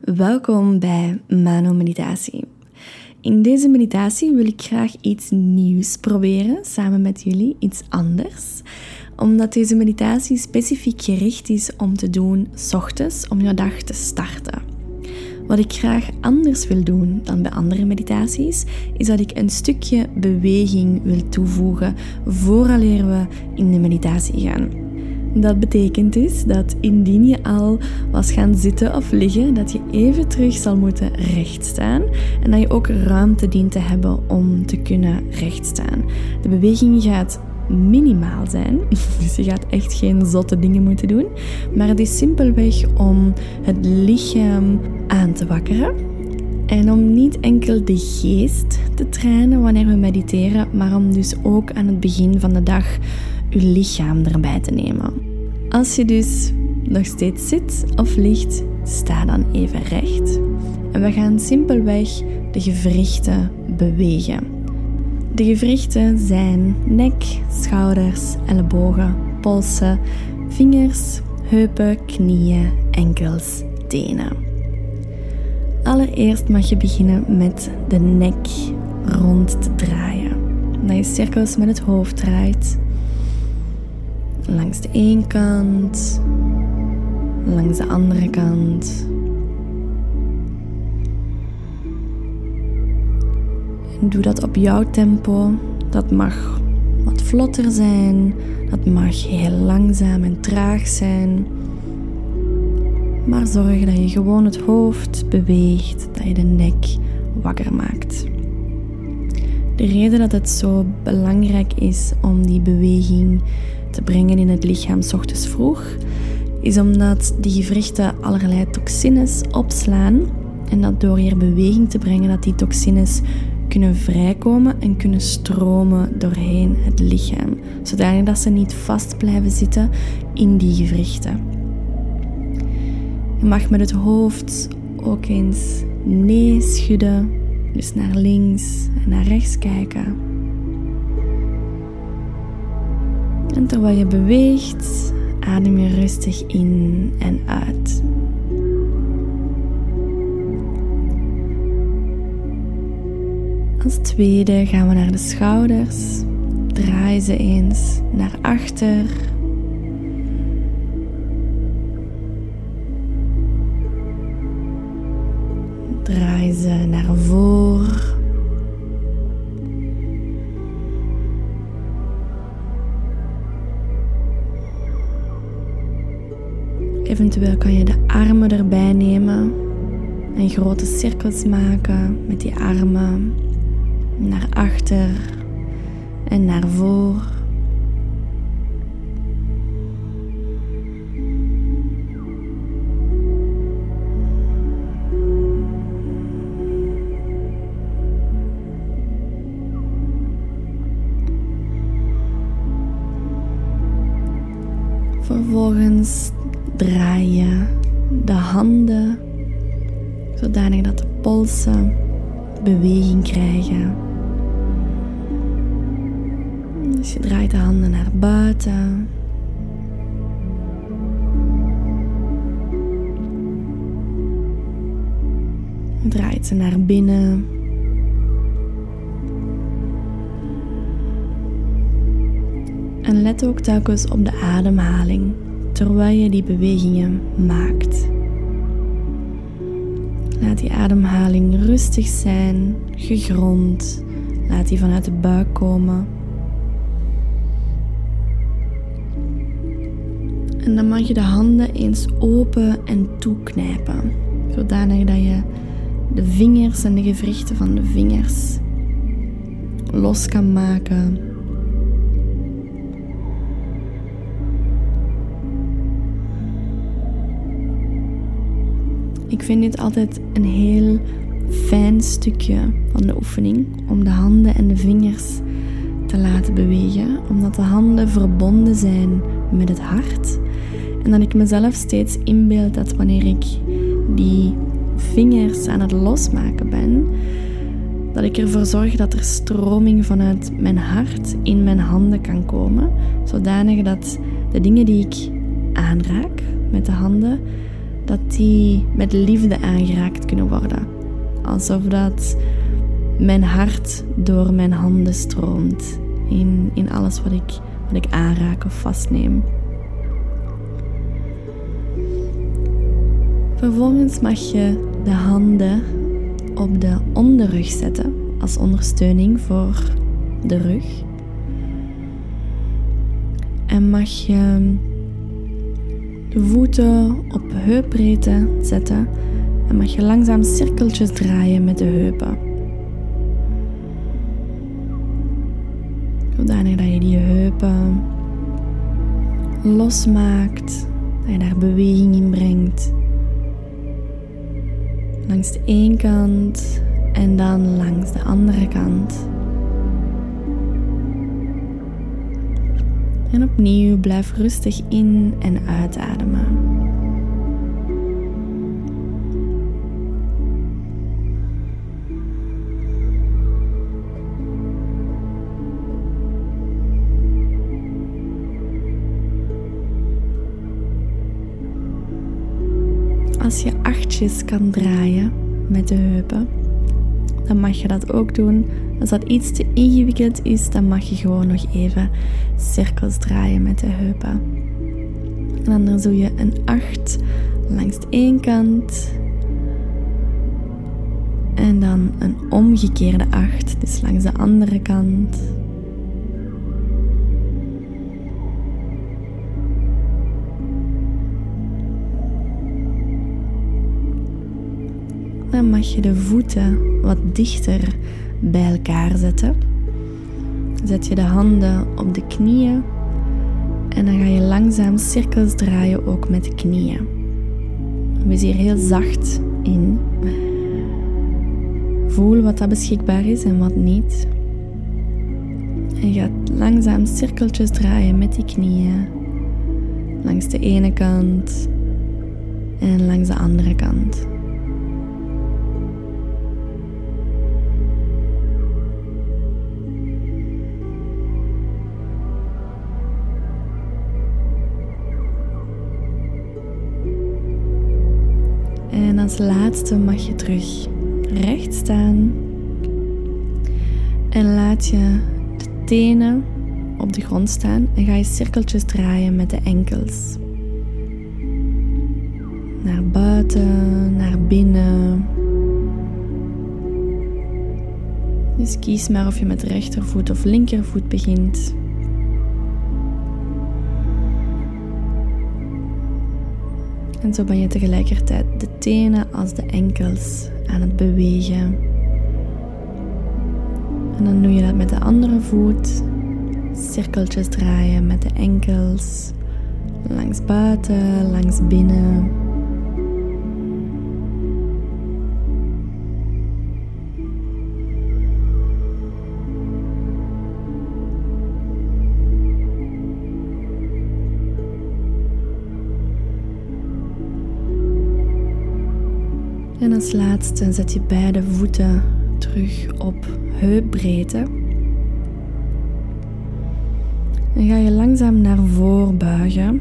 Welkom bij Mano Meditatie. In deze meditatie wil ik graag iets nieuws proberen samen met jullie, iets anders. Omdat deze meditatie specifiek gericht is om te doen s ochtends om je dag te starten. Wat ik graag anders wil doen dan bij andere meditaties, is dat ik een stukje beweging wil toevoegen vooraleer we in de meditatie gaan. Dat betekent dus dat indien je al was gaan zitten of liggen, dat je even terug zal moeten rechtstaan en dat je ook ruimte dient te hebben om te kunnen rechtstaan. De beweging gaat minimaal zijn, dus je gaat echt geen zotte dingen moeten doen, maar het is simpelweg om het lichaam aan te wakkeren. En om niet enkel de geest te trainen wanneer we mediteren, maar om dus ook aan het begin van de dag je lichaam erbij te nemen. Als je dus nog steeds zit of ligt, sta dan even recht. En we gaan simpelweg de gewrichten bewegen. De gewrichten zijn nek, schouders, ellebogen, polsen, vingers, heupen, knieën, enkels, tenen. Allereerst mag je beginnen met de nek rond te draaien. Dat je cirkels met het hoofd draait langs de ene kant, langs de andere kant. En doe dat op jouw tempo. Dat mag wat vlotter zijn, dat mag heel langzaam en traag zijn. Maar zorg dat je gewoon het hoofd beweegt, dat je de nek wakker maakt. De reden dat het zo belangrijk is om die beweging te brengen in het lichaam ochtends vroeg, is omdat die gewrichten allerlei toxines opslaan en dat door hier beweging te brengen dat die toxines kunnen vrijkomen en kunnen stromen doorheen het lichaam, zodat ze niet vast blijven zitten in die gewrichten. Je mag met het hoofd ook eens nee schudden, dus naar links en naar rechts kijken. En terwijl je beweegt, adem je rustig in en uit. Als tweede gaan we naar de schouders. Draai ze eens naar achter. Draai ze naar grote cirkels maken met die armen naar achter en naar voor. Vervolgens draai je de handen zodanig dat de polsen beweging krijgen. Dus je draait de handen naar buiten. Je draait ze naar binnen. En let ook telkens op de ademhaling terwijl je die bewegingen maakt. Laat die ademhaling rustig zijn, gegrond. Laat die vanuit de buik komen. En dan mag je de handen eens open en toeknijpen, zodanig dat je de vingers en de gewrichten van de vingers los kan maken Ik vind dit altijd een heel fijn stukje van de oefening om de handen en de vingers te laten bewegen, omdat de handen verbonden zijn met het hart. En dat ik mezelf steeds inbeeld dat wanneer ik die vingers aan het losmaken ben, dat ik ervoor zorg dat er stroming vanuit mijn hart in mijn handen kan komen, zodanig dat de dingen die ik aanraak met de handen dat die met liefde aangeraakt kunnen worden. Alsof dat mijn hart door mijn handen stroomt in, in alles wat ik, wat ik aanraak of vastneem. Vervolgens mag je de handen op de onderrug zetten als ondersteuning voor de rug. En mag je voeten op heupbreedte zetten en mag je langzaam cirkeltjes draaien met de heupen. Zodanig dat je die heupen losmaakt, dat je daar beweging in brengt. Langs de ene kant en dan langs de andere kant. En opnieuw blijf rustig in en uitademen. Als je achtjes kan draaien met de heupen, dan mag je dat ook doen. Als dat iets te ingewikkeld is, dan mag je gewoon nog even cirkels draaien met de heupen. En dan doe je een 8 langs de ene kant. En dan een omgekeerde 8, dus langs de andere kant. Dan mag je de voeten wat dichter bij elkaar zetten. Zet je de handen op de knieën en dan ga je langzaam cirkels draaien ook met de knieën. Wees hier heel zacht in. Voel wat dat beschikbaar is en wat niet. En gaat langzaam cirkeltjes draaien met die knieën. Langs de ene kant en langs de andere kant. Als laatste mag je terug recht staan. En laat je de tenen op de grond staan en ga je cirkeltjes draaien met de enkels. Naar buiten, naar binnen. Dus kies maar of je met rechtervoet of linkervoet begint. En zo ben je tegelijkertijd de tenen als de enkels aan het bewegen. En dan doe je dat met de andere voet. Cirkeltjes draaien met de enkels. Langs buiten, langs binnen. Als laatste zet je beide voeten terug op heupbreedte. En ga je langzaam naar voren buigen,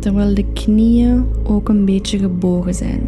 terwijl de knieën ook een beetje gebogen zijn.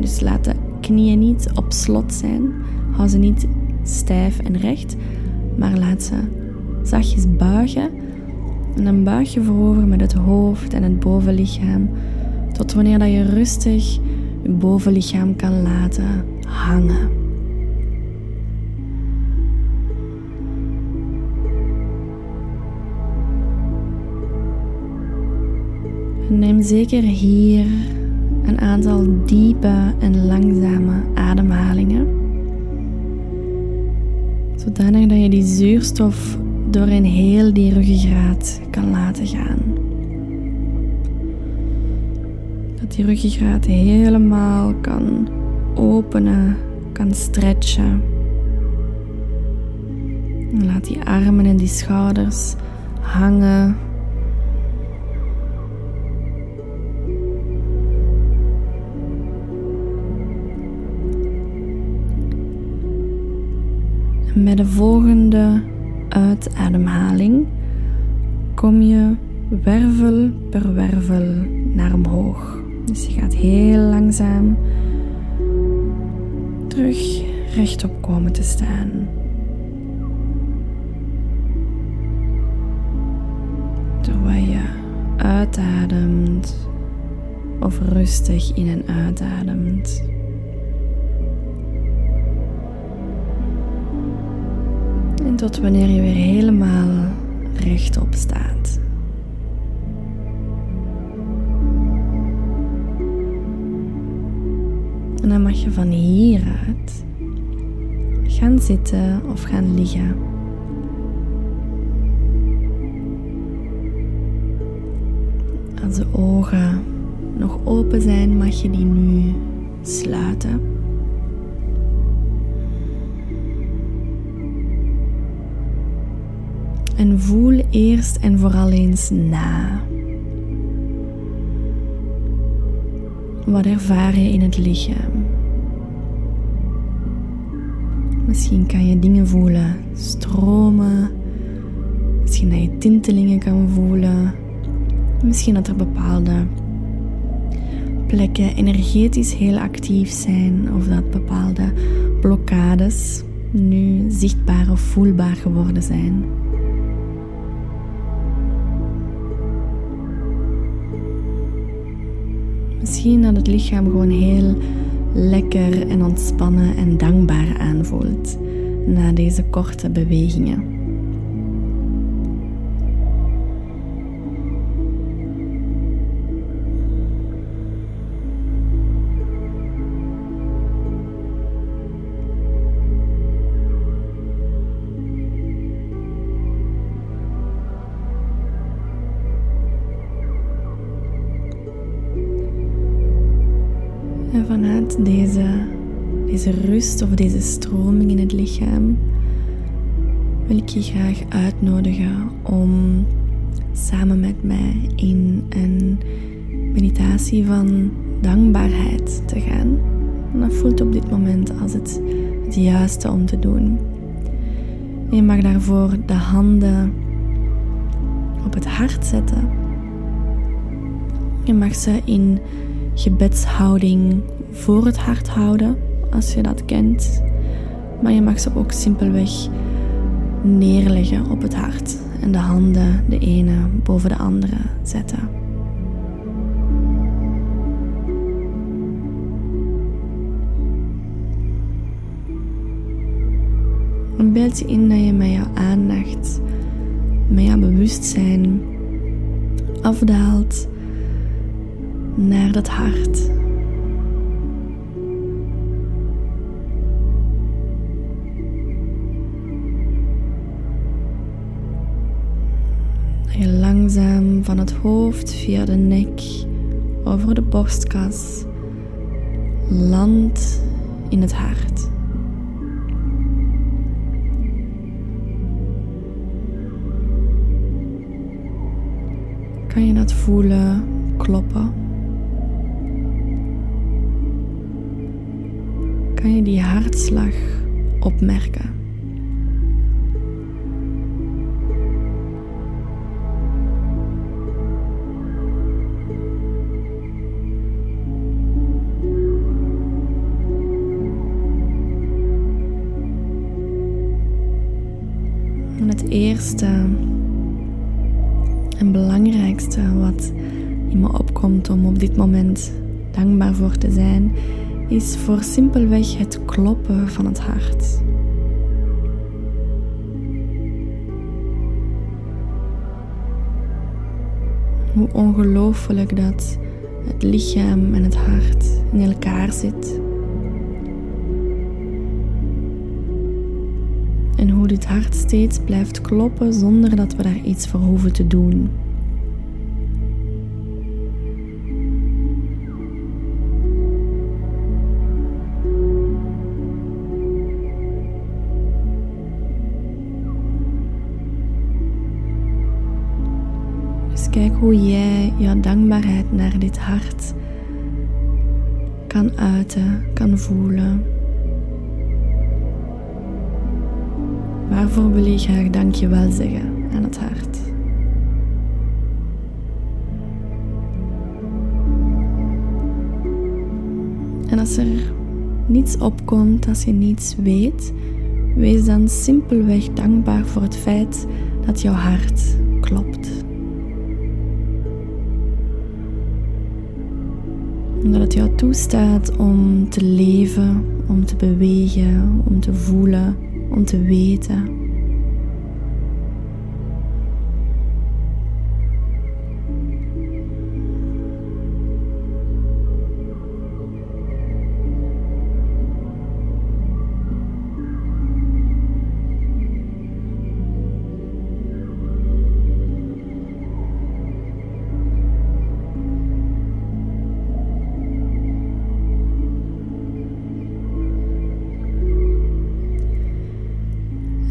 Dus laat de knieën niet op slot zijn, hou ze niet stijf en recht, maar laat ze zachtjes buigen. En dan buig je voorover met het hoofd en het bovenlichaam, tot wanneer dat je rustig je bovenlichaam kan laten hangen. Neem zeker hier een aantal diepe en langzame ademhalingen. Zodanig dat je die zuurstof door in heel die ruggengraat kan laten gaan. Die ruggengraat helemaal kan openen, kan stretchen. laat die armen en die schouders hangen. En met de volgende uitademhaling kom je wervel per wervel naar omhoog. Dus je gaat heel langzaam terug rechtop komen te staan. Terwijl je uitademt of rustig in en uitademt. En tot wanneer je weer helemaal rechtop staat. En dan mag je van hieruit gaan zitten of gaan liggen. Als de ogen nog open zijn, mag je die nu sluiten. En voel eerst en vooral eens na. Wat ervaar je in het lichaam? Misschien kan je dingen voelen stromen. Misschien dat je tintelingen kan voelen. Misschien dat er bepaalde plekken energetisch heel actief zijn of dat bepaalde blokkades nu zichtbaar of voelbaar geworden zijn. Misschien dat het lichaam gewoon heel lekker en ontspannen en dankbaar aanvoelt na deze korte bewegingen. En deze, deze rust of deze stroming in het lichaam wil ik je graag uitnodigen om samen met mij in een meditatie van dankbaarheid te gaan. En dat voelt op dit moment als het, het juiste om te doen. je mag daarvoor de handen op het hart zetten. Je mag ze in gebedshouding voor het hart houden, als je dat kent. Maar je mag ze ook simpelweg neerleggen op het hart en de handen de ene boven de andere zetten. En beeld je in dat je met jouw aandacht, met jouw bewustzijn afdaalt naar dat hart. Van het hoofd via de nek over de borstkas landt in het hart. Kan je dat voelen kloppen? kan je die hartslag opmerken. Eerste en belangrijkste wat in me opkomt om op dit moment dankbaar voor te zijn, is voor simpelweg het kloppen van het hart. Hoe ongelooflijk dat het lichaam en het hart in elkaar zit. Hoe dit hart steeds blijft kloppen zonder dat we daar iets voor hoeven te doen. kijk hoe jij jouw dankbaarheid naar dit hart kan uiten, kan voelen. Waarvoor wil je graag dankjewel zeggen aan het hart? En als er niets opkomt, als je niets weet, wees dan simpelweg dankbaar voor het feit dat jouw hart klopt. Omdat het jou toestaat om te leven, om te bewegen, om te voelen, om te weten.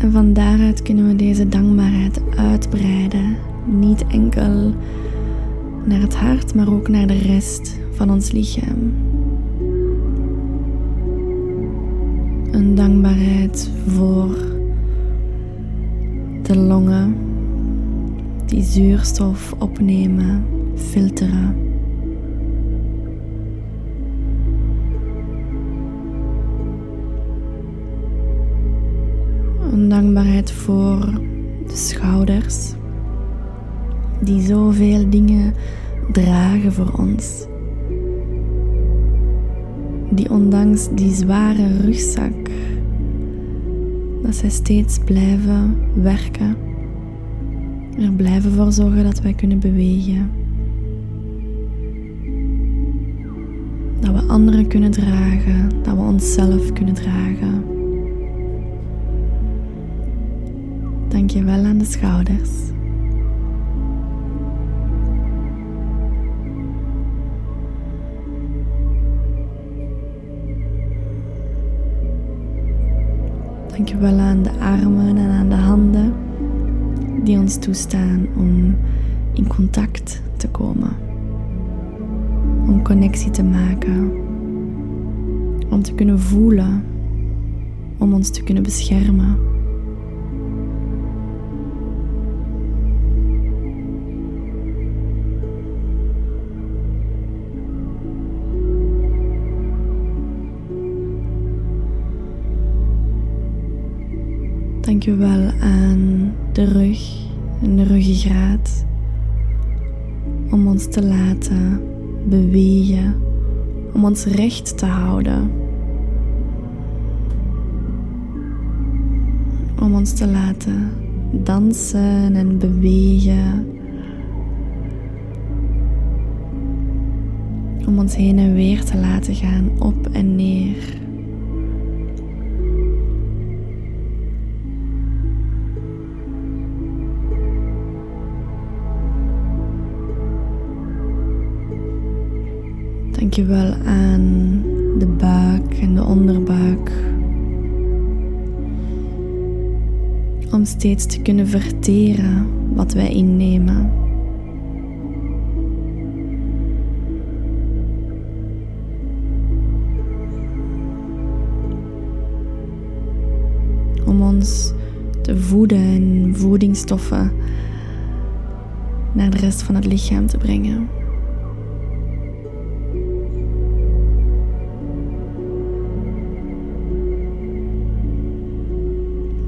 En van daaruit kunnen we deze dankbaarheid uitbreiden. Niet enkel naar het hart, maar ook naar de rest van ons lichaam. Een dankbaarheid voor de longen die zuurstof opnemen, filteren. Dankbaarheid voor de schouders, die zoveel dingen dragen voor ons. Die ondanks die zware rugzak, dat zij steeds blijven werken. Er blijven voor zorgen dat wij kunnen bewegen. Dat we anderen kunnen dragen, dat we onszelf kunnen dragen. Dank je wel aan de schouders. Dank je wel aan de armen en aan de handen die ons toestaan om in contact te komen. Om connectie te maken. Om te kunnen voelen. Om ons te kunnen beschermen. Wel aan de rug en de ruggengraat om ons te laten bewegen, om ons recht te houden. Om ons te laten dansen en bewegen. Om ons heen en weer te laten gaan, op en neer. Dankjewel aan de buik en de onderbuik. Om steeds te kunnen verteren wat wij innemen. Om ons te voeden en voedingsstoffen naar de rest van het lichaam te brengen.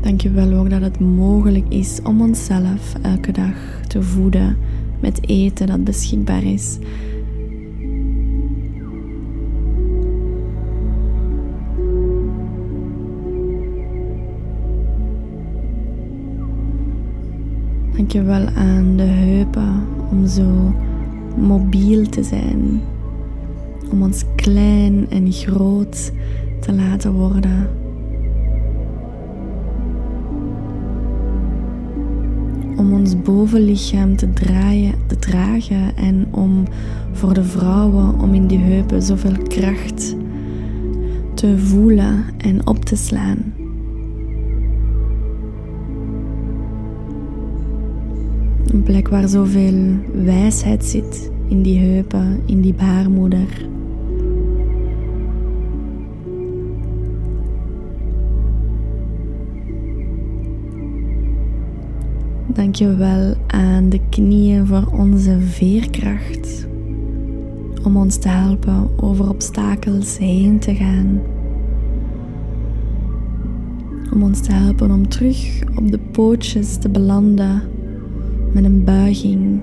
Dank je wel ook dat het mogelijk is om onszelf elke dag te voeden met eten dat beschikbaar is. Dank je wel aan de heupen om zo mobiel te zijn. Om ons klein en groot te laten worden. Ons bovenlichaam te, draaien, te dragen en om voor de vrouwen om in die heupen zoveel kracht te voelen en op te slaan. Een plek waar zoveel wijsheid zit in die heupen, in die baarmoeder. Dank je wel aan de knieën voor onze veerkracht. om ons te helpen over obstakels heen te gaan. Om ons te helpen om terug op de pootjes te belanden met een buiging.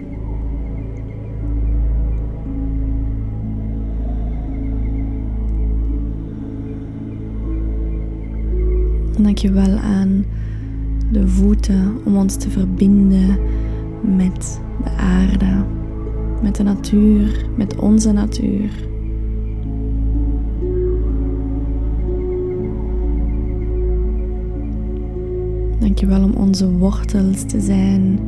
Dank je wel aan de voeten om ons te verbinden met de aarde, met de natuur, met onze natuur. Dankjewel om onze wortels te zijn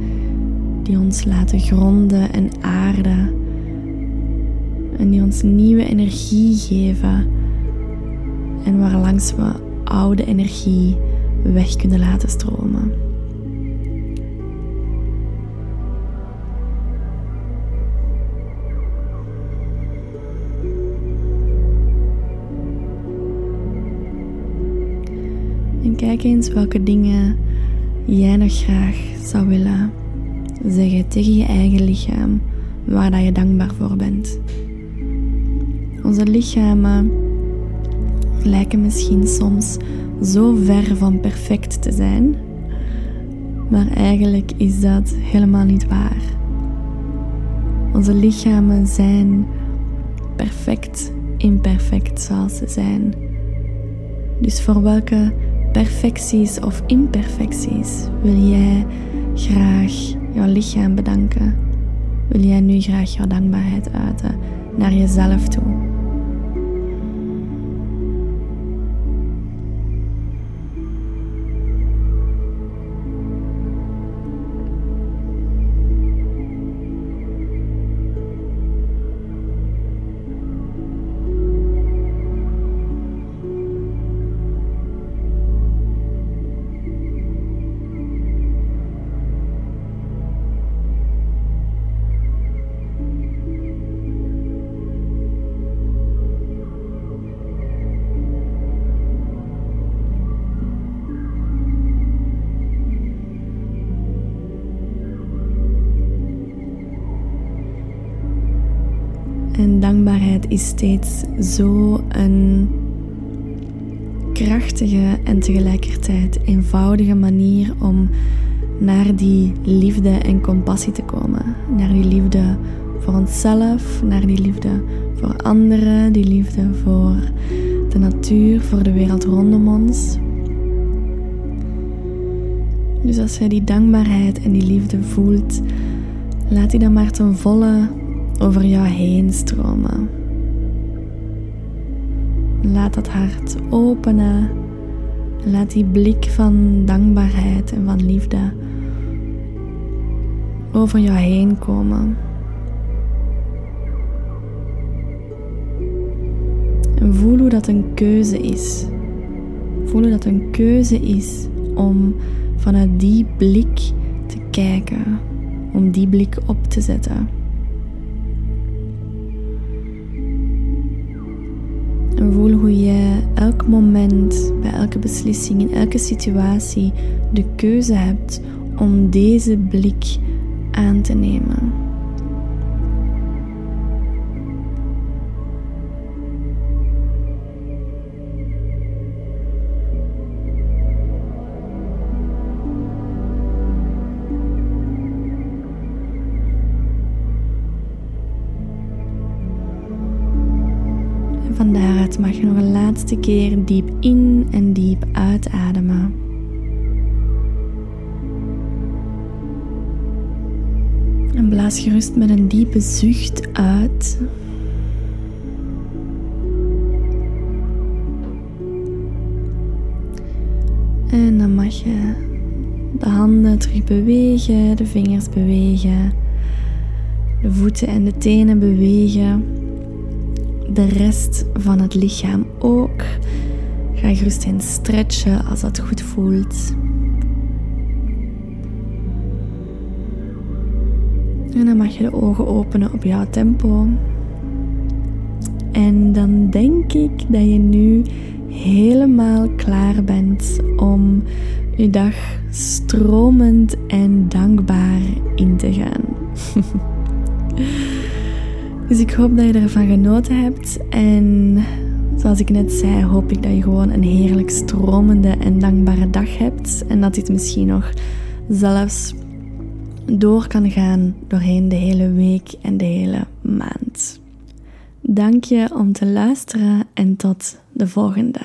die ons laten gronden en aarden en die ons nieuwe energie geven en waarlangs we oude energie weg kunnen laten stromen. En kijk eens welke dingen jij nog graag zou willen zeggen tegen je eigen lichaam waar dat je dankbaar voor bent. Onze lichamen lijken misschien soms zo ver van perfect te zijn, maar eigenlijk is dat helemaal niet waar. Onze lichamen zijn perfect imperfect zoals ze zijn. Dus voor welke perfecties of imperfecties wil jij graag jouw lichaam bedanken? Wil jij nu graag jouw dankbaarheid uiten naar jezelf toe? Is steeds zo een krachtige en tegelijkertijd eenvoudige manier om naar die liefde en compassie te komen. Naar die liefde voor onszelf, naar die liefde voor anderen, die liefde voor de natuur, voor de wereld rondom ons. Dus als je die dankbaarheid en die liefde voelt, laat die dan maar ten volle over jou heen stromen. Laat dat hart openen. Laat die blik van dankbaarheid en van liefde over jou heen komen. En voel hoe dat een keuze is. Voel hoe dat een keuze is om vanuit die blik te kijken, om die blik op te zetten. En voel hoe je elk moment, bij elke beslissing, in elke situatie de keuze hebt om deze blik aan te nemen. Laatste keer diep in en diep uitademen. En blaas gerust met een diepe zucht uit. En dan mag je de handen terug bewegen, de vingers bewegen, de voeten en de tenen bewegen de rest van het lichaam ook. Ga gerust in stretchen als dat goed voelt. En dan mag je de ogen openen op jouw tempo. En dan denk ik dat je nu helemaal klaar bent om je dag stromend en dankbaar in te gaan. Dus ik hoop dat je ervan genoten hebt. En zoals ik net zei, hoop ik dat je gewoon een heerlijk stromende en dankbare dag hebt. En dat dit misschien nog zelfs door kan gaan doorheen de hele week en de hele maand. Dank je om te luisteren en tot de volgende.